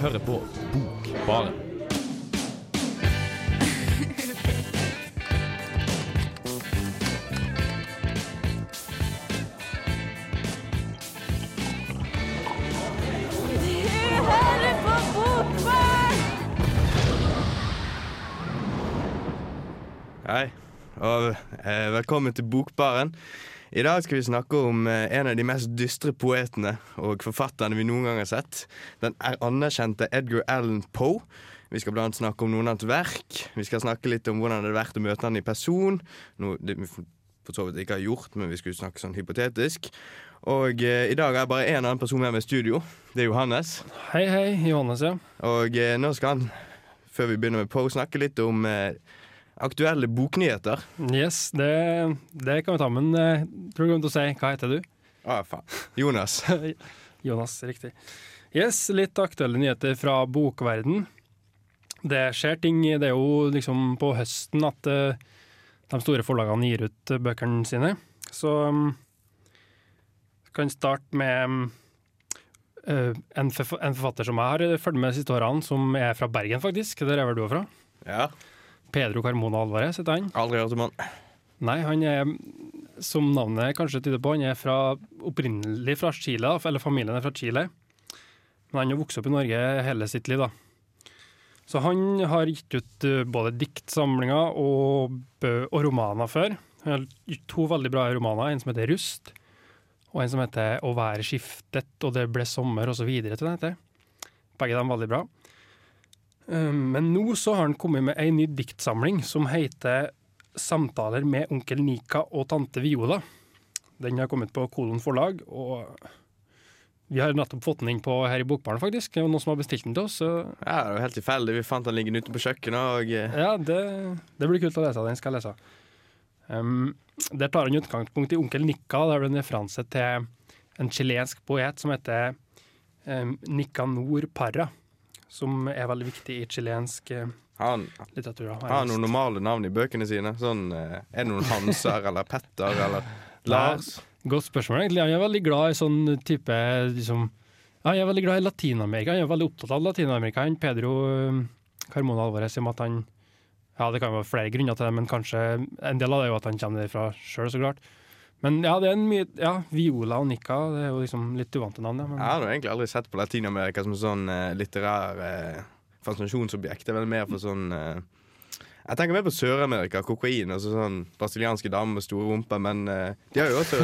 hører på Bokbaren. hører på Bokbarn! Hei, og eh, velkommen til Bokbaren. I dag skal vi snakke om eh, en av de mest dystre poetene og forfatterne vi noen gang har sett. Den er anerkjente Edgar Allan Poe. Vi skal blant snakke om noen av hans verk. Vi skal snakke litt om hvordan det hadde vært å møte han i person. Noe det vi for for så vidt ikke har gjort, men vi skulle snakke sånn hypotetisk. Og eh, i dag er bare én annen person med meg i studio. Det er Johannes. Hei, hei. Johannes, ja. Og eh, nå skal han, før vi begynner med Poe, snakke litt om eh, aktuelle boknyheter. Yes, det, det kan vi ta, men jeg tror du kommer til å si hva heter du? Å, faen. Jonas. Jonas, riktig. Yes, litt aktuelle nyheter fra bokverden. Det skjer ting. Det er jo liksom på høsten at eh, de store forlagene gir ut eh, bøkene sine. Så kan starte med eh, en, forfatter som jeg har fulgt med de siste årene, som er fra Bergen, faktisk. Der er vel du fra? Ja. Pedro Carmona Alvarez heter han. Aldri hørt om han. Nei, han er, som navnet kanskje tyder på, han er fra, opprinnelig fra Chile, eller familien er fra Chile. Men han har vokst opp i Norge hele sitt liv, da. Så han har gitt ut eh, både diktsamlinger og, og romaner før. Han har gitt to veldig bra romaner, en som heter Rust, og en som heter Å være skiftet, og det ble sommer, heter. Begge dem veldig bra. Um, Men nå så har han kommet med ei ny diktsamling som heter 'Samtaler med onkel Nika og tante Viola'. Den har kommet på Kolon forlag, og vi har nettopp fått den inn på her i Bokbaren, faktisk. Det var noen som har bestilt den til oss. Så Ja, det var helt tilfeldig. Vi fant den liggende ute på kjøkkenet, og eh, ja, det, det blir kult å lese. Den skal jeg lese. Um, der tar han utgangspunkt i onkel Nika. Der er det en referanse til en chilensk poet som heter um, Nicanor Parra. Som er veldig viktig i chilensk uh, han litteratur. Har har noen normale navn i bøkene sine. Sånn, eh, er det noen Hanser eller Petter eller Lars? Godt spørsmål, egentlig. Han er veldig glad i sånn type liksom, ja, Han er veldig glad i Latin-Amerika. Han er veldig opptatt av Latin-Amerika. Pedro um, Carmona Alvarez om at han Ja, det kan være flere grunner til det, men kanskje en del av det er jo at han kommer derfra sjøl, så klart. Men ja, det er en mye Ja, Viola og Nika, det er jo liksom litt uvante navn, ja. Men, Jeg har jo egentlig aldri sett på Latin-Amerika som sånn eh, litterær eh, fascinasjonsobjekt. Det er vel mer for sånn eh, Jeg tenker mer på Sør-Amerika, kokain, altså sånn brasilianske damer med store rumper, men eh, de, har jo også,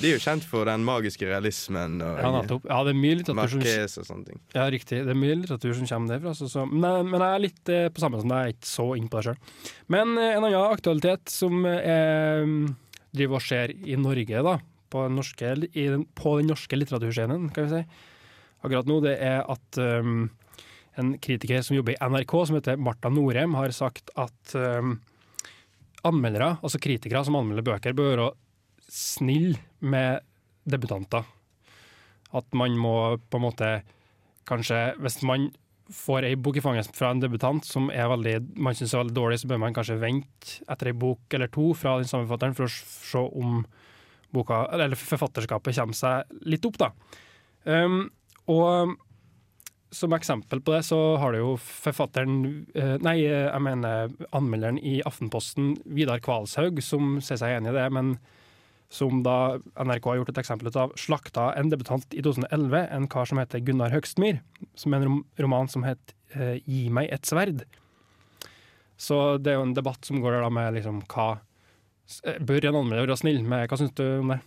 de er jo kjent for den magiske realismen og ja. Ja, det er mye litteratur som Marquez og sånne ting. Ja, riktig. Det er mye litteratur som kommer derfra. Så, så. Men, men jeg er litt på samme som deg, jeg er ikke så inn på det sjøl. Men en annen aktualitet som eh, driver og skjer i Norge, da, på den norske, i på den norske litteraturscenen, kan vi si, akkurat nå, det er at um, en kritiker som jobber i NRK, som heter Marta Norheim, har sagt at um, anmeldere, altså kritikere som anmelder bøker, bør være snille med debutanter. At man må på en måte kanskje Hvis man får ei bok i fanget fra en debutant som er veldig, man syns er veldig dårlig, så bør man kanskje vente etter ei bok eller to fra den samme forfatteren for å se om boka, eller forfatterskapet kommer seg litt opp. da. Um, og som eksempel på det, så har det jo forfatteren eh, Nei, eh, jeg mener anmelderen i Aftenposten, Vidar Kvalshaug, som sier seg enig i det, men som da NRK har gjort et eksempel ut av, slakta en debutant i 2011, en kar som heter Gunnar Høgstmyr, som er en roman som het eh, Gi meg et sverd. Så det er jo en debatt som går der da med liksom hva eh, Bør en anmelder være snill med Hva syns du om det?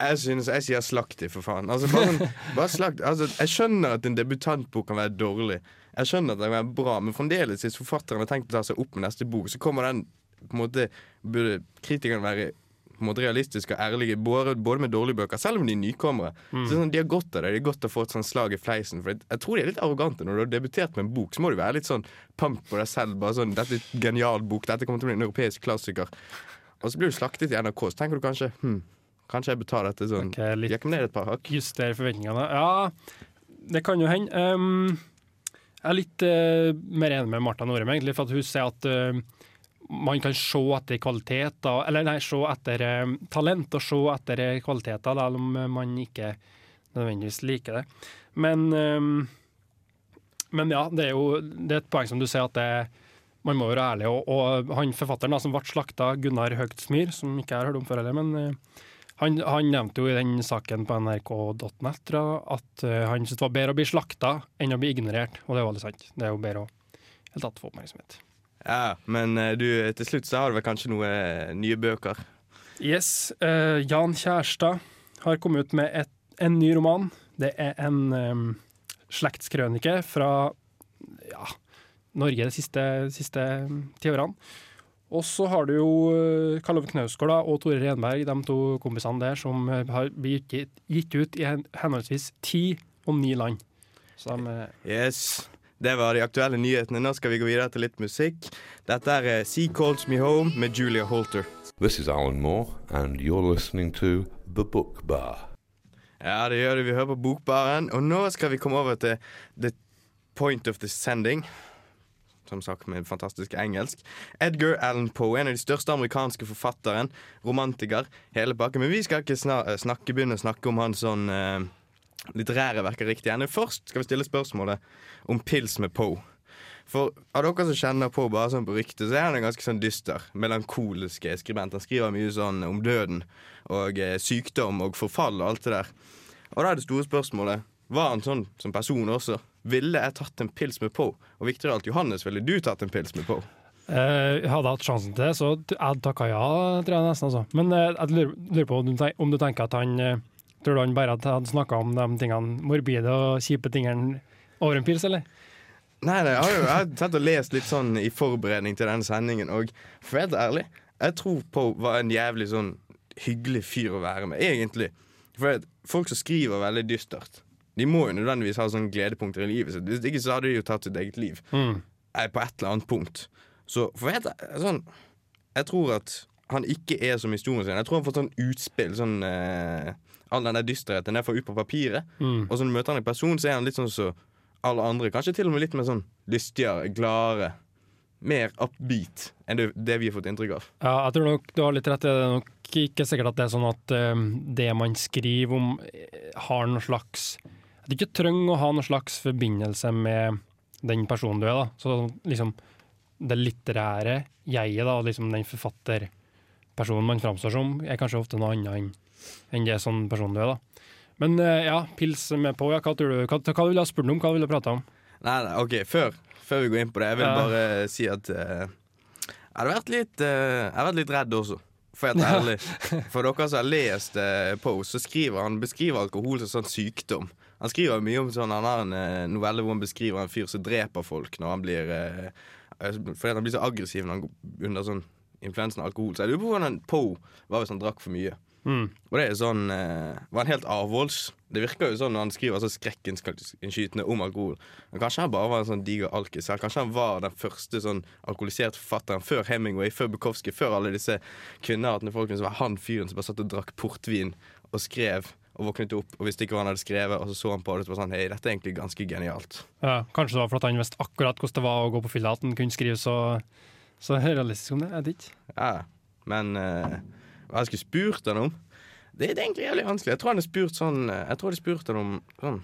Jeg synes, jeg sier slakt i, for faen. Altså, bare, sånn- bare slakt. Altså, jeg skjønner at en debutantbok kan være dårlig. Jeg skjønner at den kan være bra Men fremdeles, hvis forfatteren har tenkt å ta seg opp med neste bok, så kommer den på en måte Burde kritikeren være på en måte realistiske og ærlige både, både med dårlige bøker, selv om de er nykommere. Så sånn, De har godt av det. De har godt av å få et sånn slag i fleisen. For jeg, jeg tror de er litt arrogante. Når du har debutert med en bok, så må du være litt sånn pump på deg selv. Bare sånn, 'Dette er en genial bok. Dette kommer til å bli en europeisk klassiker'. Og så blir du slaktet i NRK, så tenker du kanskje hm, Kanskje jeg ta dette sånn okay, litt- ned et par hakk. Justere forventningene. Ja, det kan jo hende. Um, jeg er litt uh, mer enig med Marta Norheim, egentlig, for hun sier at eh, man kan se etter kvaliteter, eller nei, se etter eh, talent og se etter eh, kvaliteter, selv om man ikke nødvendigvis liker det. Men Men ja, det er jo det er et poeng som du sier, at det, man må være ærlig. Og, og han forfatteren da, som ble slakta, Gunnar Høgtsmyr, som ikke jeg har hørt om før heller, men eh, han, han nevnte jo i den saken på nrk.net at eh, han syntes det var bedre å bli slakta enn å bli ignorert, og det er jo veldig sant. Det er jo bedre å helt tatt få oppmerksomhet. Ja, men eh, du, til slutt så har du vel kanskje noen eh, nye bøker? Yes, Uh, Jan Kjærstad har kommet ut med et, en ny roman. Det er en um, slektskrønike fra ja, Norge de siste, siste tiårene. Og så har du jo Karl Ove Knausgård og Tore Renberg, de to kompisene der, som har blitt gitt, ut i henholdsvis ti og ni land. Så de, Yes. Det var de aktuelle nyhetene. Nå skal vi gå videre til litt musikk. Dette er eh, Sea Calls Me Home med Julia Holter. This is Alan Moore, and you're listening to The Book Bar. Ja, det gjør det. Vi hører på Bokbaren. Og nå skal vi komme over til the point of the sending. Som sagt med fantastisk engelsk. Edgar Allan Poe, en av de største amerikanske forfatteren. Romantiker, hele pakken. Men vi skal ikke eh, snakke, begynne å snakke om hans sånn eh, litterære verker riktig Men Først skal vi stille spørsmålet om pils med Poe. For av dere som kjenner Poe bare sånn på ryktet, så er han en ganske sånn dyster, melankolisk skribent. Han skriver mye sånn om døden og eh, sykdom og forfall og alt det der. Og da er det store spørsmålet Var han sånn som person også? Ville jeg tatt en pils med Poe? Og viktigere alt, Johannes, ville du tatt en pils med Poe? Eh, hadde jeg hatt sjansen til det, så jeg hadde takka ja, tror jeg nesten. Altså. Men eh, jeg lurer, lurer på om du, tenker at han eh, Tror du han bare hadde- snakka om de tingene morbide og kjipe tingene over en pils, eller? Nei, nei, jeg har jo jeg har og lest litt sånn i forberedning til denne sendingen, og for å være ærlig, jeg tror Poe var en jævlig sånn hyggelig fyr å være med, egentlig. For at folk som skriver veldig dystert, de må jo nødvendigvis ha sånne gledepunkter i livet sitt. Hvis ikke så hadde de jo tatt sitt eget liv. Mm. på et eller annet punkt. Så for å være sånn Jeg tror at han ikke er som historien sin. Jeg tror han får sånn utspill. Sånn eh, All den der dysterheten jeg får ut på papiret. Og så når du møter han i person, så er han litt sånn som alle andre. Kanskje til og med litt mer sånn lystigere, gladere. Mer upbeat enn det, det vi har fått inntrykk av. Ja, jeg tror nok du har litt rett. Det er nok ikke sikkert at det er sånn at eh, det man skriver om, eh, har noe slags At du ikke trenger å ha noe slags forbindelse med den personen du er. da. Så liksom det litterære jeget, da, liksom den forfatterpersonen man framstår som, er kanskje ofte noe annet enn enn det sånn person du er. da. Men eh, ja, pils med på, ja, hva tror du? Hva, hva ville du spurt om? Hva ville du prata om? Nei, nei, ok, før, før vi går inn på det, jeg vil Ja. bare si at uh, jeg hadde vært litt uh, Jeg har vært litt redd også. For ærlig. For dere som har lest uh, Pose, så skriver han beskriver alkohol som sånn sykdom. Han skriver mye om sånn Han har en eh, novelle hvor han beskriver en fyr som dreper folk når han blir Fordi han blir så aggressiv når han går under sånn influensen av alkohol. Så jeg lurer på hvordan Po var hvis han drakk for mye. Og det er sånn eh, Var han helt avholds? Det virker jo sånn når han skriver så 'skrekkinnskytende om alkohol. Men kanskje han bare var en sånn diger alkis. Eller kanskje han var den første sånn alkoholiserte forfatteren før Hemingway, før Bukowski, før alle disse kvinnehatende folkene. Så var han fyren som bare satt og drakk portvin og skrev og våknet opp og visste ikke hva han hadde skrevet, og så så han på det og så var sånn Hei, dette er egentlig ganske genialt. Ja, kanskje det var fordi han visste akkurat hvordan det var å gå på fylla, at han kunne skrive så, så realistisk om det. Jeg vet ikke. Ja, men eh, hva jeg skulle spurt han om det, er egentlig jævlig vanskelig. Jeg tror han har spurt sånn eh, Jeg tror jeg har spurt han om sånn,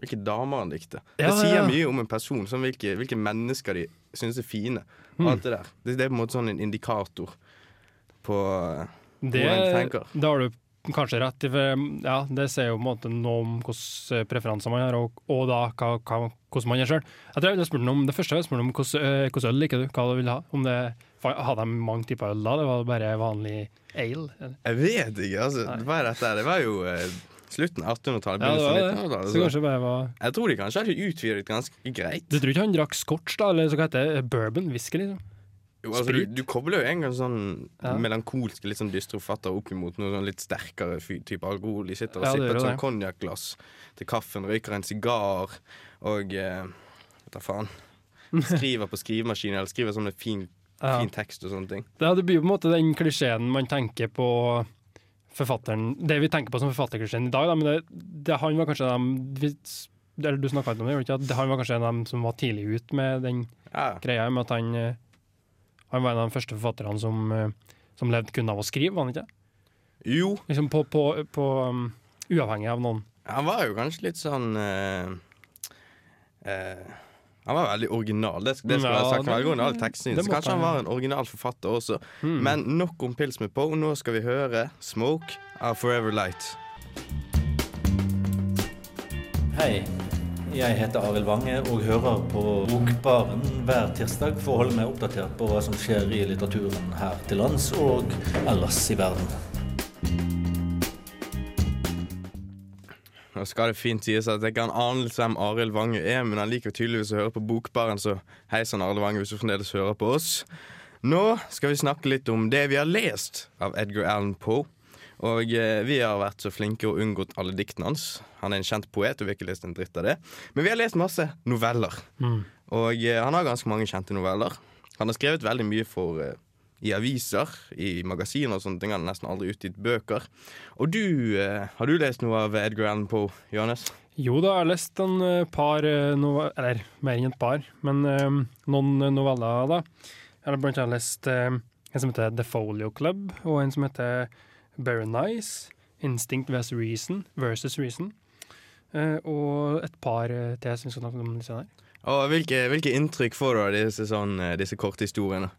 hvilke damer han likte. Ja, det sier ja. mye om en person. Sånn, hvilke, hvilke mennesker de synes er fine. Mm. Alt det der. Det, det er på en måte sånn en indikator på eh, Det, hvordan de tenker. det har du kanskje rett i, for ja, det sier jo på en måte noe om hvilke preferanser man har, og, og da hva, hva, hvordan man er sjøl. Det første jeg spurte om hvordan, øl liker du, hva du vil ha. Om det, hadde de mange typer øl da, det var bare vanlig ale? eller? Jeg vet ikke, altså. Nei. Hva er dette? Det var jo eh, slutten av 1800-tallet, Ja, det begynnelsen av var det. 1900-tallet. Så kanskje bare var jeg tror de kanskje hadde utvidet ganske greit. Du tror ikke han drakk scotch, da, eller så hva heter det? Bourbon? Whisky, liksom? Jo, altså, du, du kobler jo en gang sånn Ja. melankolske, litt sånn dystre forfatter opp imot noe sånn litt sterkere type alkohol. De sitter og Ja, det sipper et det. sånn konjakkglass til kaffen, røyker en sigar og eh, da faen. Skriver på skrivemaskin eller skriver sånn med fin, Ja. tekst og sånne ting. Det, det blir på en måte den klisjeen man tenker på forfatteren Det vi tenker på som forfatterklisjeen i dag, da, men det, det, han var kanskje dem eller Du snakka ikke om det, ikke? Han var kanskje en av dem som var tidlig ut med den Ja, greia med at han eh, Han var en av de første forfatterne som, eh, som levde kun av å skrive, var han ikke? Jo, Liksom på, på, på um, Uavhengig av noen. han var jo kanskje litt sånn uh, eh, Han var veldig original. Det, det skal Ja, jeg sagt. det- Det, alle tekstene, det så kanskje han han. var en original forfatter også. Mm. Men nok om pils med Poe. Nå skal vi høre 'Smoke' av Forever Light. Hei, jeg heter Arild Wange og hører på Bokbaren hver tirsdag for å holde meg oppdatert på hva som skjer i litteraturen her til lands og ellers i verden. Nå skal det fint sies at jeg ikke har en anelse hvem Arild Wange er, men han liker tydeligvis å høre på Bokbaren, så hei sann, Arild Wange, hvis du fremdeles hører på oss. Nå skal vi snakke litt om det vi har lest av Edgar Allan Poe. Og eh, vi har vært så flinke og unngått alle diktene hans. Han er en kjent poet, og vi har ikke lest en dritt av det. Men vi har lest masse noveller. Og eh, han har ganske mange kjente noveller. Han har skrevet veldig mye for eh, i aviser, i magasiner og sånne ting. Han har nesten aldri utgitt bøker. Og du, eh, har du lest noe av Edgar Allan Poe, Johannes? Jo da, jeg har lest en eh, par eh, noveller, eller mer enn et par, men um, noen noveller da. Jeg har blant annet lest um, en som heter The Folio Club, og en som heter Berenice, Instinct vs. Reason, versus Reason. Uh, og et par uh, til som vi skal snakke om litt senere. Og hvilke, hvilke inntrykk får du av disse, sånn, disse korte historiene?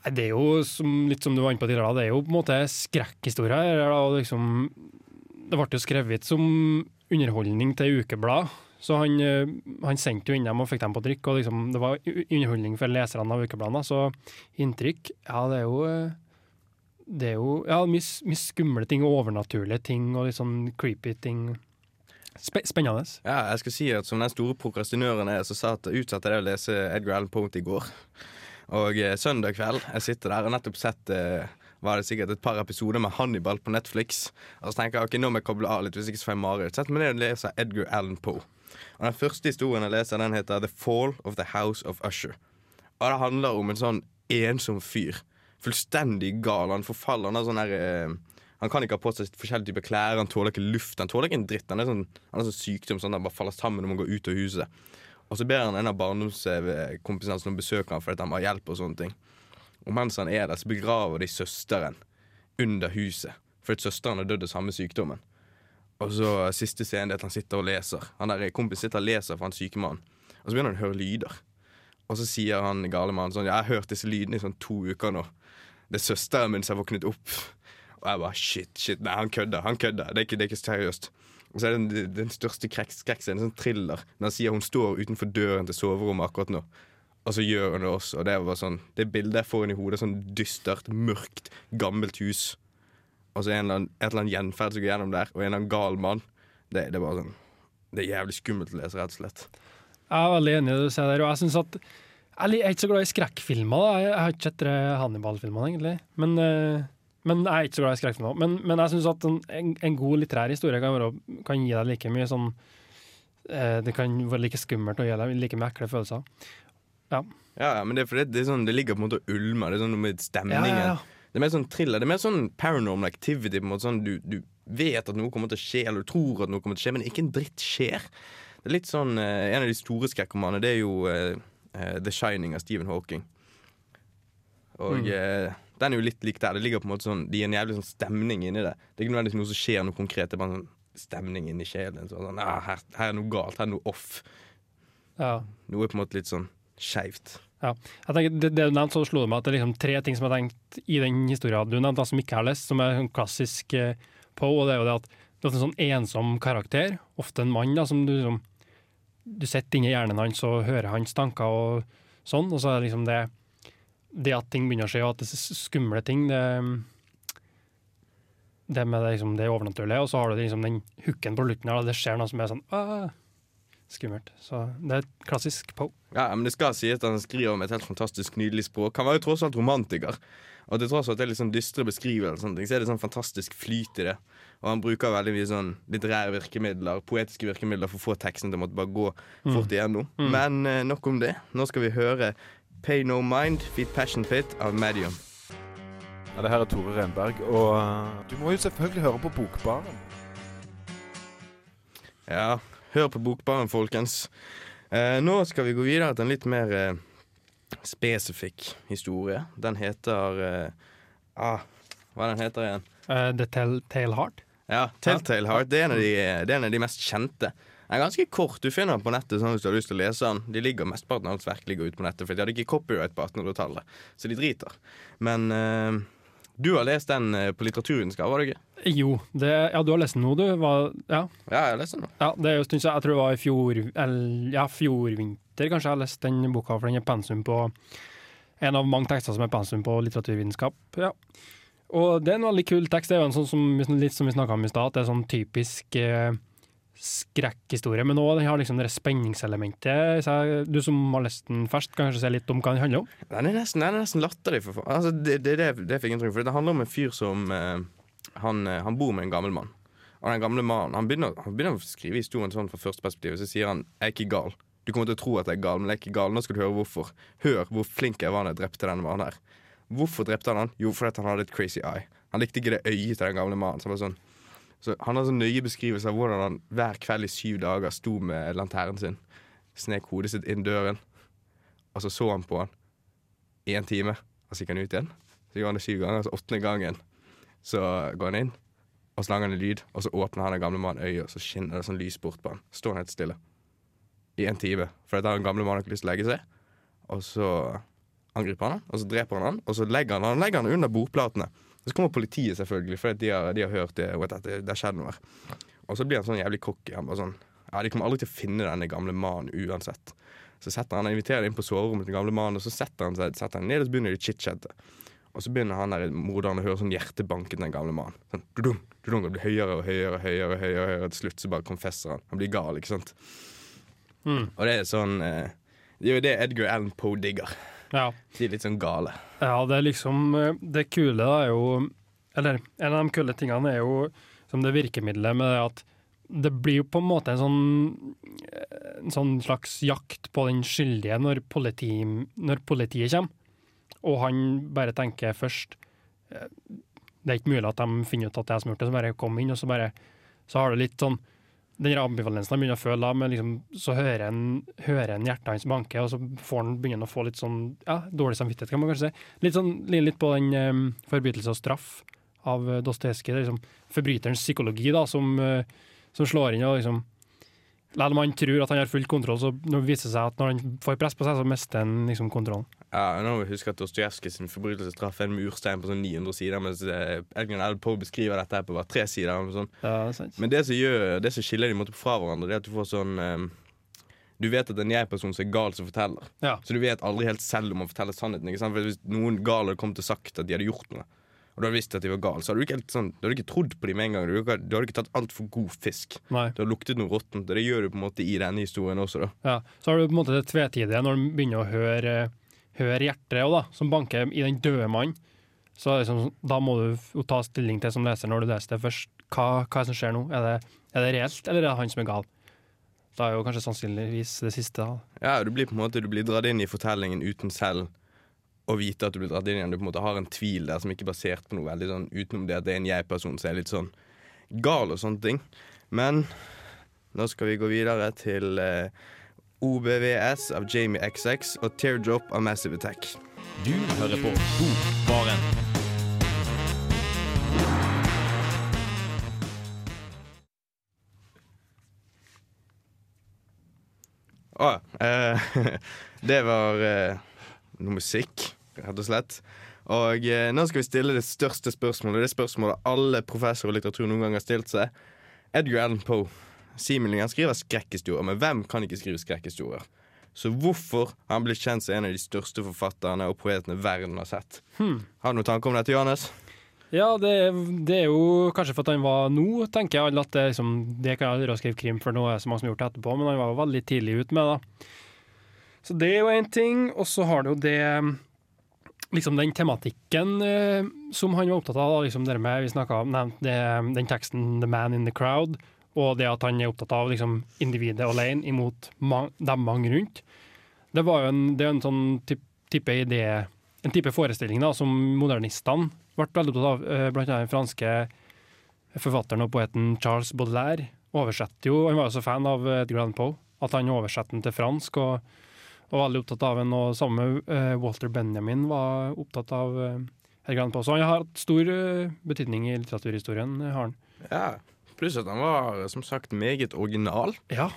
Det er jo som, litt som du var inne på tidligere, det er jo på en måte skrekkhistorier. Liksom, det ble jo skrevet som underholdning til ukeblad. Så han, eh, han sendte jo inn dem og fikk dem på trykk, og liksom, det var underholdning for leserne av ukebladene. Så inntrykk, ja, det er jo eh, Det er jo ja, mye, mye skumle ting, og overnaturlige ting, og litt sånn creepy ting. Sp spennende. Ja, jeg skal si at Som den store prokrastinøren er, så satt, utsatte jeg å lese Edgar Allan Poe i går. Og eh, søndag kveld, jeg sitter der og nettopp sett eh, var det sikkert et par episoder med Hannibal på Netflix. Og så tenker jeg ok, nå må jeg koble av litt, hvis ikke så får jeg mareritt. Sett meg ned og leser Edgar Allan Poe. Og Den første historien jeg leser, den heter The Fall of the House of Usher. Og det handler om en sånn ensom fyr. Fullstendig gal. Han forfaller. Han har sånn her eh, Han kan ikke ha på seg forskjellige typer klær, han tåler ikke luft. Han tåler ikke en dritt. Han er sånn, han er sånn sykdom sånn at han bare faller sammen når man går ut av huset. Og så ber han en av barndomskompisene hans besøke ham fordi han må ha hjelp. Og sånne ting Og mens han er der, så begraver de søsteren under huset. Fordi søsteren har dødd av samme sykdommen. Og så siste scenen er at han sitter og leser. Han der kompisen sitter og leser for han syke mannen. Og så begynner han å høre lyder. Og så sier han gale mannen sånn jeg har hørt disse lydene i sånn to uker nå. Det er søsteren min som har våknet opp. Og jeg bare shit, shit. Nei, han kødder. Han kødder. Det er ikke, det er ikke seriøst. Og så er det den, den største krekk- skrekkscenen, en sånn thriller, når han sier hun står utenfor døren til soverommet akkurat nå. Og så gjør hun det også. Og det var sånn Det bildet jeg får inn i hodet, sånn dystert, mørkt, gammelt hus. Og så en eller annen, et eller annet gjenferd som går gjennom der, og en eller annen gal mann. Det, det er bare sånn Det er jævlig skummelt å lese, rett og slett. Jeg er veldig enig i det du sier der, og jeg synes at jeg er ikke så glad i skrekkfilmer. da. Jeg har ikke sett Hannibal-filmene, egentlig. Men, eh, men jeg er ikke så glad i skrekkfilmer. Men, men jeg syns at en, en, god litterær historie kan, være, kan gi deg like mye sånn eh, Det kan være like skummelt og gi deg like mye ekle følelser. Ja, ja, men det det, er sånn, det ligger på en måte og ulmer. Det er sånn noe med stemningen. Det er mer sånn thriller. Det er mer sånn paranormal activity. På en måte sånn du, du vet at noe kommer til å skje, eller du tror at noe kommer til å skje, men ikke en dritt skjer. Det er litt sånn, eh, En av de store skrekkomanene Det er jo eh, eh, The Shining av Stephen Hawking. Og eh, den er jo litt lik der. Det ligger på en måte sånn Det gir en jævlig sånn stemning inni det. Det er ikke nødvendigvis noe som skjer noe konkret. Det er bare en sånn stemning inni sjelen. Så, sånn, ah, her, her er noe galt. Her er noe off. Ja. Noe er på en måte litt sånn skeivt. Ja. Jeg tenker, det, det du nevnte, så slo det meg at det er liksom tre ting som jeg tenkte i den historien du nevnte, som ikke jeg har lest, som er sånn klassisk eh, på, og det er jo det at det er en sånn ensom karakter, ofte en mann, da, som du liksom Du sitter inni hjernen hans og hører hans tanker og sånn, og så er det liksom det Det at ting begynner å skje, og at det er skumle ting, det det med det, liksom, det overnaturlige, og så har du liksom den hooken på slutten her, det skjer noe som er sånn Åh! skummelt. Så det er et klassisk Poe. Ja, men det skal sies at han skriver med et helt fantastisk nydelig språk. Han var jo tross alt romantiker. Og til tross for at det er litt sånn dystre beskrivelser, så er det sånn fantastisk flyt i det. Og han bruker veldig mye sånn litterære virkemidler, poetiske virkemidler, for å få teksten til å måtte bare gå fort igjennom. Men eh, nok om det. Nå skal vi høre Pay No Mind, Feet Passion Pit av Medium. Ja, det her er Tore Renberg, og uh, du må jo selvfølgelig høre på Bokbaren. Ja, hør på Bokbaren, folkens. Eh, nå skal vi gå videre til en litt mer eh, spesifikk historie. Den heter eh, ah, Hva den heter igjen? Uh, The Telltale Heart. Ja, Telltale Heart. Det er en av de, det er en av de mest kjente. Den er ganske kort. Du finner den på nettet sånn hvis du har lyst til å lese den. De ligger Mesteparten av hans verk ligger ute på nettet, for de hadde ikke copyright på 1800-tallet. Så de driter. Men uh, du har lest den eh, på litteraturvitenskap, var det ikke? Jo, det, ja, du har lest den nå, du. Hva- ja. Ja, jeg har lest den nå. ja, det er jo stund siden. Jeg tror det var i fjor, eller, ja, fjorvinter kanskje jeg har lest den boka, for den er pensum på en av mange tekster som er pensum på litteraturvitenskap. Ja. Og det er en veldig kul tekst. Det er jo en sånn som, litt som vi snakka om i stad, at det er sånn typisk eh, skrekkhistorie. Men òg liksom det spenningselementet. Du som har lest den først, kan kanskje si litt om hva den handler om? Den er nesten, den er nesten latterlig, for. Altså, det, det, det, det fikk inntrykk. For det handler om en fyr som uh, han, eh, han bor med en gammel mann. Og den gamle mannen han begynner, han begynner å skrive historien sånn fra første perspektiv. Så sier han 'jeg er ikke gal'. Du kommer til å tro at jeg er gal, men jeg er ikke gal. Nå skal du høre hvorfor. Hør hvor flink jeg var da jeg drepte denne mannen her. Hvorfor drepte han han? Jo, fordi han hadde et crazy eye. Han likte ikke det øyet til den gamle mannen. Så han var sånn så Han har sånn nøye beskrivelse av hvordan han hver kveld i syv dager sto med lanternen sin, snek hodet sitt inn døren, og så så han på han i en time, og så gikk han ut igjen. Så gjør han det syv ganger, så åttende gangen så går han inn, og så lager han en lyd, og så åpner han den gamle mannen øyet, og så skinner det sånn lys bort på han. Så står han helt stille i en time, for har den gamle mannen ikke lyst til å legge seg. Og så angriper han han, og så dreper han han, og så legger han han legger han under bordplatene. Og så kommer politiet, selvfølgelig, for de har, de har hørt det, og at det, det har skjedd noe. Og så blir han sånn jævlig cocky. Han bare sånn Ja, de kommer aldri til å finne denne gamle mannen uansett. Så setter han, han inviterer inn på soverommet til den gamle mannen, og så setter han seg setter han ned, og så begynner de å chit-chatte. Og så begynner han der morderen å høre sånn hjertebanken den gamle mannen. Sånn, dudum, dudum, det blir høyere og høyere og høyere, og høyere, og høyere. Til slutt så bare konfesser han. Han blir gal, ikke sant. Og det er sånn eh, Det er jo det Edgar Allan Poe digger. Ja. De er litt sånn gale. Ja, det er liksom eh, Det kule er jo Eller en av de kule tingene er jo som det virkemidlet med det at det blir jo på en måte en sånn En sånn slags jakt på den skyldige når, politi, når politiet kommer. Og han bare tenker først eh, Det er ikke mulig at de finner ut at det er jeg som har gjort det, så bare kom inn, og så bare Så har du litt sånn den ambivalensen han begynner å føle men liksom, så hører en, hører en hjertet hans banke, og så får han begynner å få litt sånn ja, dårlig samvittighet, kan man kanskje si. Litt sånn, litt på den um, forbrytelse og straff av uh, Dostojevskij. Det er liksom forbryterens psykologi da, som, uh, som slår inn. og liksom Selv om han tror at han har full kontroll, så det viser seg at når han får press på seg, så mister han liksom kontrollen. Ja, nå må vi huske at Dostojevskij sin forbrytelsesstraff er en murstein på sånn 900 sider, mens eh, Edgar Allan Poe beskriver dette her på bare tre sider. Sånn. Ja, det sant. Men det som, gjør, det som skiller de måtte fra hverandre, det er at du får sånn um, Du vet at det er en jeg-person som er gal, som forteller. Ja. Så du vet aldri helt selv om å fortelle sannheten. For Hvis noen gal hadde kommet og sagt at de hadde gjort noe, og du hadde visst at de var gale, så hadde du ikke, helt sånn, du hadde ikke trodd på dem med en gang. Du, hadde du hadde ikke tatt altfor god fisk. Nei. Du hadde luktet noe råttent. og Det gjør du på en måte i denne historien også, da. Ja, så har du på en måte det tvetidige når du begynner å høre, høre hjertet også, da, som banker i den døde mannen. Så liksom, da må du jo ta stilling til som leser når du leser det først. Hva, hva er det som skjer nå? Er det, er det reelt, eller er det han som er gal? Da er jo kanskje sannsynligvis det siste. da. Ja, du blir på en måte Du blir dratt inn i fortellingen uten selv å vite at du blir dratt inn igjen. Du på en måte har en tvil der som ikke er basert på noe veldig sånn utenom det at det er en jeg-person som er litt sånn gal og sånne ting. Men nå skal vi gå videre til eh, OBVS av Jamie XX og Teardrop av Massive Attack. Du hører på Bokbaren. Å, eh, det var eh, noe musikk, rett og slett. Og eh, nå skal vi stille det største spørsmålet. Det spørsmålet alle professorer i litteratur noen gang har stilt seg. Edgar Allan Poe. Simon skriver skrekkhistorier, men hvem kan ikke skrive skrekkhistorier? Så hvorfor har han blitt kjent som en av de største forfatterne og poetene verden har sett? Har du noen tanker om dette, Johannes? Ja, det, det er jo kanskje for at han var nå, tenker jeg. At det, liksom, det kan jeg aldri skrive krim for nå er det så mange som har gjort det etterpå, men han var jo veldig tidlig ute med det. Så det er jo én ting. Og så har du jo det Liksom den tematikken eh, som han var opptatt av. Liksom det med, vi snakket om nevnt det, den teksten 'The Man in the Crowd', og det at han er opptatt av liksom, individet alene imot man, dem mange rundt. Det var jo en, det er en sånn typ, type idé, en type forestilling da, som modernistene ble veldig opptatt av. eh, Blant annet den franske forfatteren og poeten Charles Baudelaire oversetter jo Han var jo så fan av Edgar Allan Poe at han oversetter den til fransk. og var veldig opptatt av henne, og sammen med eh, Walter Benjamin var opptatt av uh, Allan Poe. Så han har hatt stor uh, betydning i litteraturhistorien. eh, har han. Ja, Pluss at han var som sagt meget original. Ja.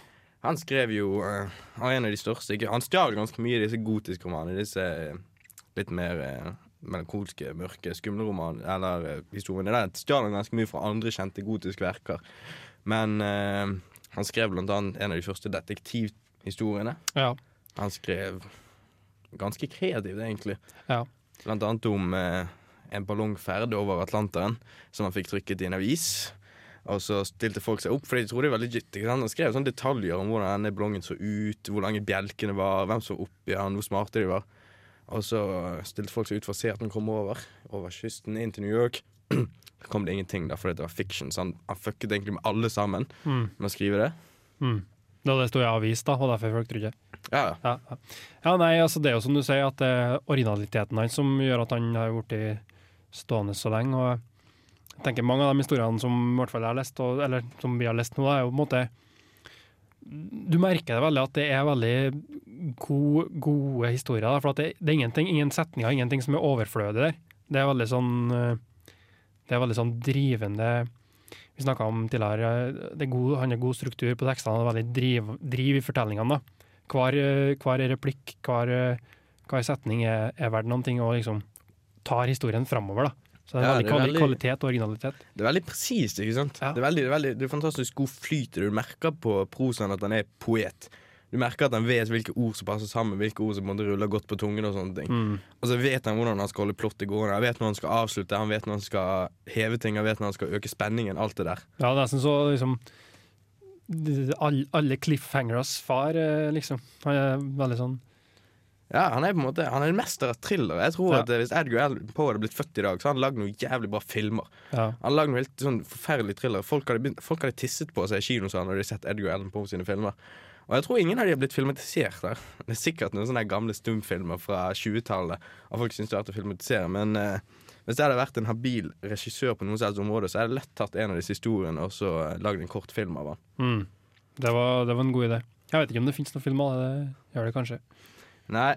Han skrev jo eh, Han er en av de største Han stjal ganske mye i disse gotiske romanene. Disse eh, litt mer eh, melankolske, mørke, skumle romaner Eller eh, historiene. Der stjal han ganske mye fra andre kjente gotiske verker. Men eh, han skrev blant annet en av de første detektivhistoriene. ja. Han skrev ganske kreativt, egentlig. Ja. Blant annet om eh, en ballongferd over Atlanteren som han fikk trykket i en avis. Og så stilte folk seg opp, for de trodde det var legit. Han skrev sånne detaljer om hvordan denne ballongen så ut, hvor lange bjelkene var, hvem som var oppi den, hvor smarte de var. Og så stilte folk seg ut for å se at den kom over, over kysten inn til New York. Så kom det ingenting, da, fordi det var fiction. Så han, han fucket egentlig med alle sammen Mm. med å skrive det. Mm. Da det sto i avis, da, og derfor folk trodde det. Ja, ja. Ja, ja. ja, nei, altså det er jo som du sier, at det er originaliteten hans som gjør at han har blitt stående så lenge. Og jeg tenker mange av de historiene som i hvert fall jeg har lest, og, eller som vi har lest nå, er jo på en måte Du merker det veldig at det er veldig gode, gode historier. Da, for at det, det er ingenting, ingen setninger, ingenting som er overflødig der. Det er veldig sånn eh, Det er veldig sånn drivende Vi snakka om tidligere, eh, det er god, han har god struktur på tekstene, og veldig driv, driv i fortellingene. da hver, eh, hver replikk, hver, eh, hver setning er, er verdt noen ting, og liksom tar historien framover. Så det er Ja, veldig, det er veldig- kvalitet og originalitet. Det er veldig presist. ikke sant? Ja. Det, er veldig, det, er veldig, det er fantastisk god flyt. Du merker på prosaen at han er poet. Du merker at han vet hvilke ord som passer sammen, hvilke ord som måtte rulle godt på tungen. Og sånne ting Mm. Og så vet han hvordan han skal holde plottet gående. Han vet når han skal avslutte, han vet når han skal heve ting, han vet når han skal øke spenningen. Alt det der. Ja, nesten så liksom all, Alle cliffhangers far, eh, liksom. Han er veldig sånn Ja, Han er på en måte Han er en mester av thriller. Jeg tror Ja. at eh, Hvis Edgar Allan Poe hadde blitt født i dag, så hadde han lagd noen jævlig bra filmer. Ja. Han lagd noen helt sånn forferdelige thriller. Folk folk hadde tisset på seg i kinosalen når de hadde sett Edgar Allan Poe sine filmer. Og jeg tror ingen av de har blitt filmatisert der. Det er sikkert noen sånne gamle stumfilmer fra 20-tallet. Og folk syns det er verdt å filmatisere. Men eh, hvis jeg hadde vært en habil regissør på noe helst område, så hadde jeg lett tatt en av disse historiene og så eh, lagd en kort film av han. Mm. Det, var, det var en god idé. Jeg vet ikke om det fins noen film av det. Det gjør det kanskje. Nei,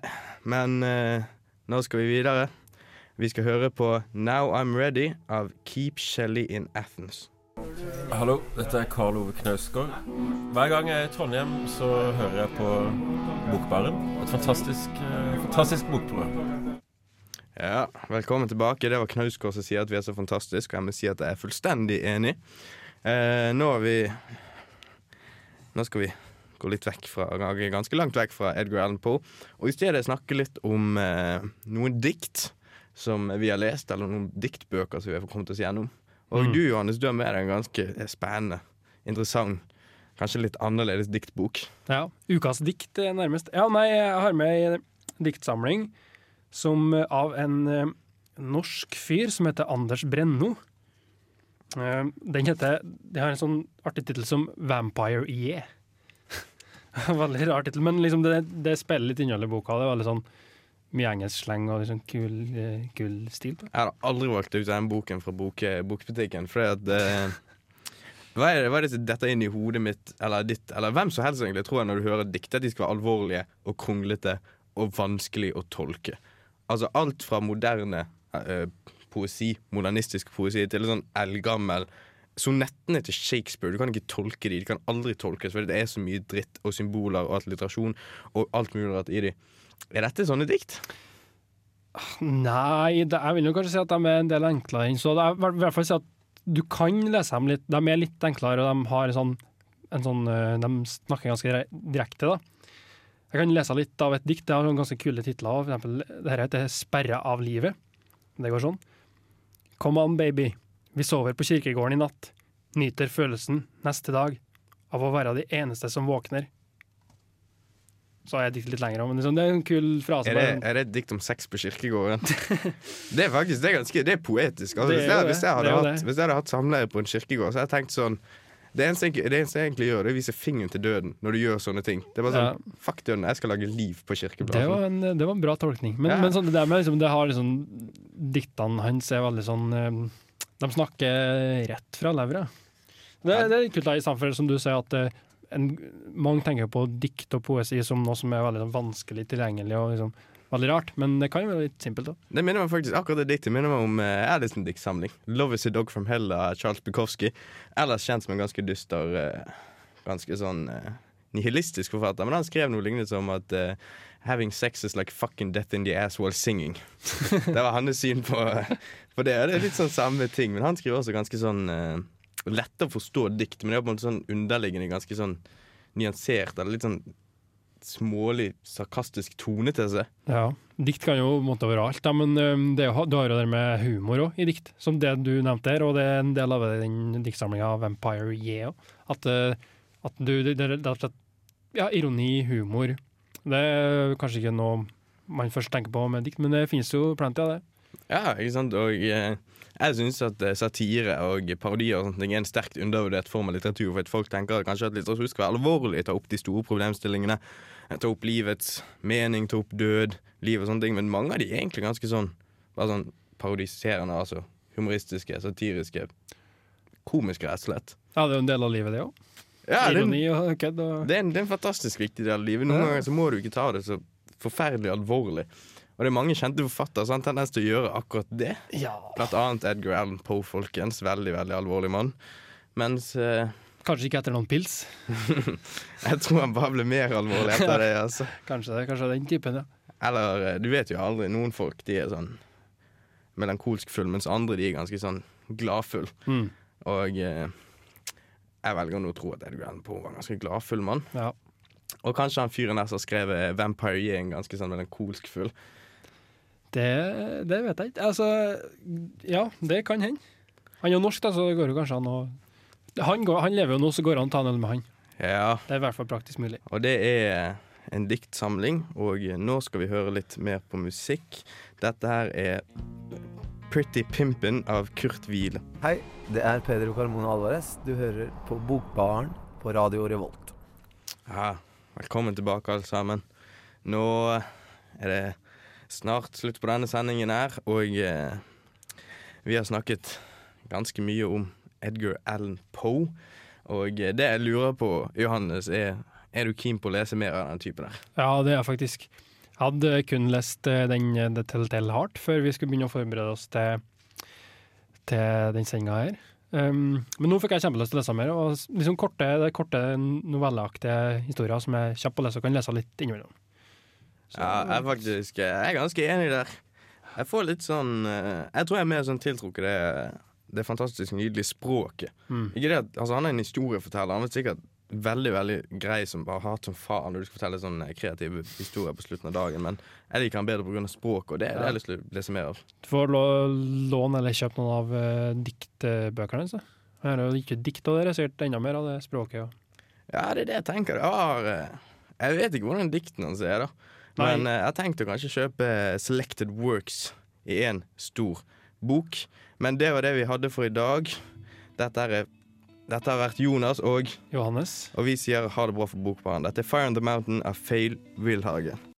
men eh, nå skal vi videre. Vi skal høre på Now I'm Ready av Keep Shelly in Athens. Hallo, dette er Karl Ove Knausgård. Hver gang jeg er i Trondheim, så hører jeg på Bokbaren. Et fantastisk, eh, fantastisk bokprogram. Ja, Velkommen tilbake. Det var Knausgård som sier at vi er så fantastiske. Og jeg må si at jeg er fullstendig enig. Eh, nå er vi Nå skal vi gå litt vekk fra ganske langt vekk fra Edgar Allan Poe. Og i stedet snakke litt om eh, noen dikt som vi har lest, eller noen diktbøker som vi har kommet oss gjennom. Og Mm. du Johannes, du har med deg en ganske spennende, interessant, kanskje litt annerledes diktbok. Ja, Ukas dikt, eh, nærmest. Ja, nei, jeg har med en diktsamling som eh, av en eh, norsk fyr som heter Anders Brenno. Eh, den heter Det har en sånn artig tittel som Vampire Yeah. veldig rar tittel, men liksom det, det spiller litt innhold i boka. Det er veldig sånn mye engelsk sleng og liksom kul, eh, kul stil på. Jeg har aldri valgt ut den boken fra bok, bokbutikken, fordi at eh, hva er det, hva er det som detter inn i hodet mitt, eller ditt, eller hvem som helst egentlig, tror jeg når du hører dikt, at de skal være alvorlige og kronglete og vanskelig å tolke. Altså alt fra moderne eh, poesi, modernistisk poesi, til sånn eldgammel Sonettene til Shakespeare, du kan ikke tolke de, de kan aldri tolkes, fordi det er så mye dritt og symboler og alliterasjon og alt mulig rart i de. Er dette sånne dikt? Nei, det, jeg vil jo kanskje si at de er en del enklere enn så. Det er, i hvert fall si at du kan lese dem litt. De er litt enklere, og de har en sånn, en sånn eh, De snakker ganske direkte, da. Jeg kan lese litt av et dikt. Det har noen ganske kule titler. For eksempel, dette heter 'Sperra av livet'. Det går sånn. Come on, baby. Vi sover på kirkegården i natt. Nyter følelsen neste dag av å være de eneste som våkner. Så har jeg diktet litt lenger òg, men liksom, det er en kul frase. Er det, er det et dikt om sex på kirkegården? det er faktisk det er ganske Det er poetisk. Altså, Det hvis, er jeg, hvis, jeg hadde Det hatt, hvis jeg hadde hatt samleie på en kirkegård, så hadde jeg tenkt sånn det eneste, jeg, det eneste jeg egentlig gjør, det er å vise fingeren til døden når du gjør sånne ting. Det er bare sånn, Fuck døden, jeg skal lage liv på Det var en, det var en bra tolkning. Men, Ja. men sånn, det med liksom, det har liksom Diktene hans er veldig sånn eh, De snakker rett fra levra. Det, det er kult, da, i stedet for som du sier, at eh, en, mange tenker på dikt og poesi som noe som er veldig sånn, vanskelig tilgjengelig. Og liksom, veldig rart, men det kan jo være litt simpelt òg. Det minner meg faktisk akkurat det diktet minner meg om uh, Addison-diktsamling. 'Love is a dog from hell' av Charles Bukowski. Ellers kjent som en ganske dyster, uh, ganske sånn uh, nihilistisk forfatter. Men han skrev noe lignende som at uh, 'having sex is like fucking death in the ass while singing'. det var hans syn på, på det. Det er litt sånn samme ting, men han skriver også ganske sånn uh, lette å forstå dikt, men det er på en måte sånn underliggende ganske sånn nyansert, eller litt sånn smålig, sarkastisk tone til seg. Ja. Dikt kan jo måtte være alt, da, men det du har jo det med humor òg i dikt, som det du nevnte her, og det er en del av den diktsamlinga Vampire Yeah. At, øh, at du det, det, det, Ja, ironi, humor. Det er kanskje ikke noe man først tenker på med dikt, men det finnes jo plenty av det. Ja, ikke sant? Og eh, jeg syns at eh, satire og parodier og ting er en sterkt undervurdert form av litteratur. For at folk tenker kanskje at litteratur skal være alvorlig, ta opp de store problemstillingene. eh, Ta opp livets mening, ta opp død, liv og sånne ting. Men mange av de er egentlig ganske sånn bare sånn parodiserende, altså humoristiske, satiriske, komiske, rett og slett. Ja, det er jo en del av livet, det òg. Ja, Ironi og kødd. Og... det, er en, det er en fantastisk viktig del av livet. Noen Ja. ganger så må du ikke ta det så forferdelig alvorlig. Og det er mange kjente forfattere som har tendens til å gjøre akkurat det. Ja. Blant annet Edgar Allan Poe, folkens. Veldig, veldig alvorlig mann. Mens eh, Kanskje ikke etter noen pils. jeg tror han bare ble mer alvorlig etter det. altså Kanskje, kanskje den typen, ja. Eller eh, du vet jo aldri. Noen folk de er sånn melankolsk full, mens andre de er ganske sånn gladfull. Mm. Og eh, jeg velger nå å tro at Edgar Allan Poe var en ganske gladfull mann. ja. Og kanskje han fyren der som har skrevet 'Vampire en ganske sånn melankolsk full. Det, det vet jeg ikke. Altså, ja, det kan hende. Han er jo norsk, da, så det går jo kanskje an å han, går, han lever jo nå, så går det an å ta en øl med han. Ja, Det er i hvert fall praktisk mulig. og det er en diktsamling, og nå skal vi høre litt mer på musikk. Dette her er 'Pretty Pimpin' av Kurt Wiel. Hei, det er Pedro Carmona Alvarez. Du hører på Bokbaren på Radio Revolt. Ja, velkommen tilbake, alle sammen. Nå er det snart slutt på denne sendingen her, og eh, vi har snakket ganske mye om Edgar Allan Poe. Og eh, det jeg lurer på, Johannes, er er du keen på å lese mer av den typen der? Ja, det er jeg faktisk. Jeg hadde kun lest eh, den The Telltale Heart før vi skulle begynne å forberede oss til, til den sendinga her. Um, men nå fikk jeg kjempelyst til å lese mer. Og liksom korte, det er korte novelleaktige historier som er kjappe å lese og kan lese litt innimellom. Ja, jeg er faktisk jeg er ganske enig der. Jeg får litt sånn eh, Jeg tror jeg er mer sånn tiltrukket det, det fantastisk nydelige språket. Mm. Ikke det at, altså Han er en historieforteller. Han er sikkert veldig veldig grei som bare hat som faen når du skal fortelle sånn kreative historier på slutten av dagen, men jeg liker han bedre pga. språket, og det er det jeg har lyst til å lese mer av. Du får lå- låne eller kjøpe noen av uh, diktbøkene hans. Han har jo ikke dikt, og det er sikkert enda mer av det språket. Ja, Ja, det er det jeg tenker. Jeg, har, eh, jeg vet ikke hvordan dikten hans er, da. Men eh, jeg har tenkt å kanskje kjøpe Selected Works i én stor bok. Men det var det vi hadde for i dag. Dette, er, dette har vært Jonas og Johannes. Og vi sier ha det bra for Bokbaren. Dette er Fire on the Mountain av Fail Wilhagen.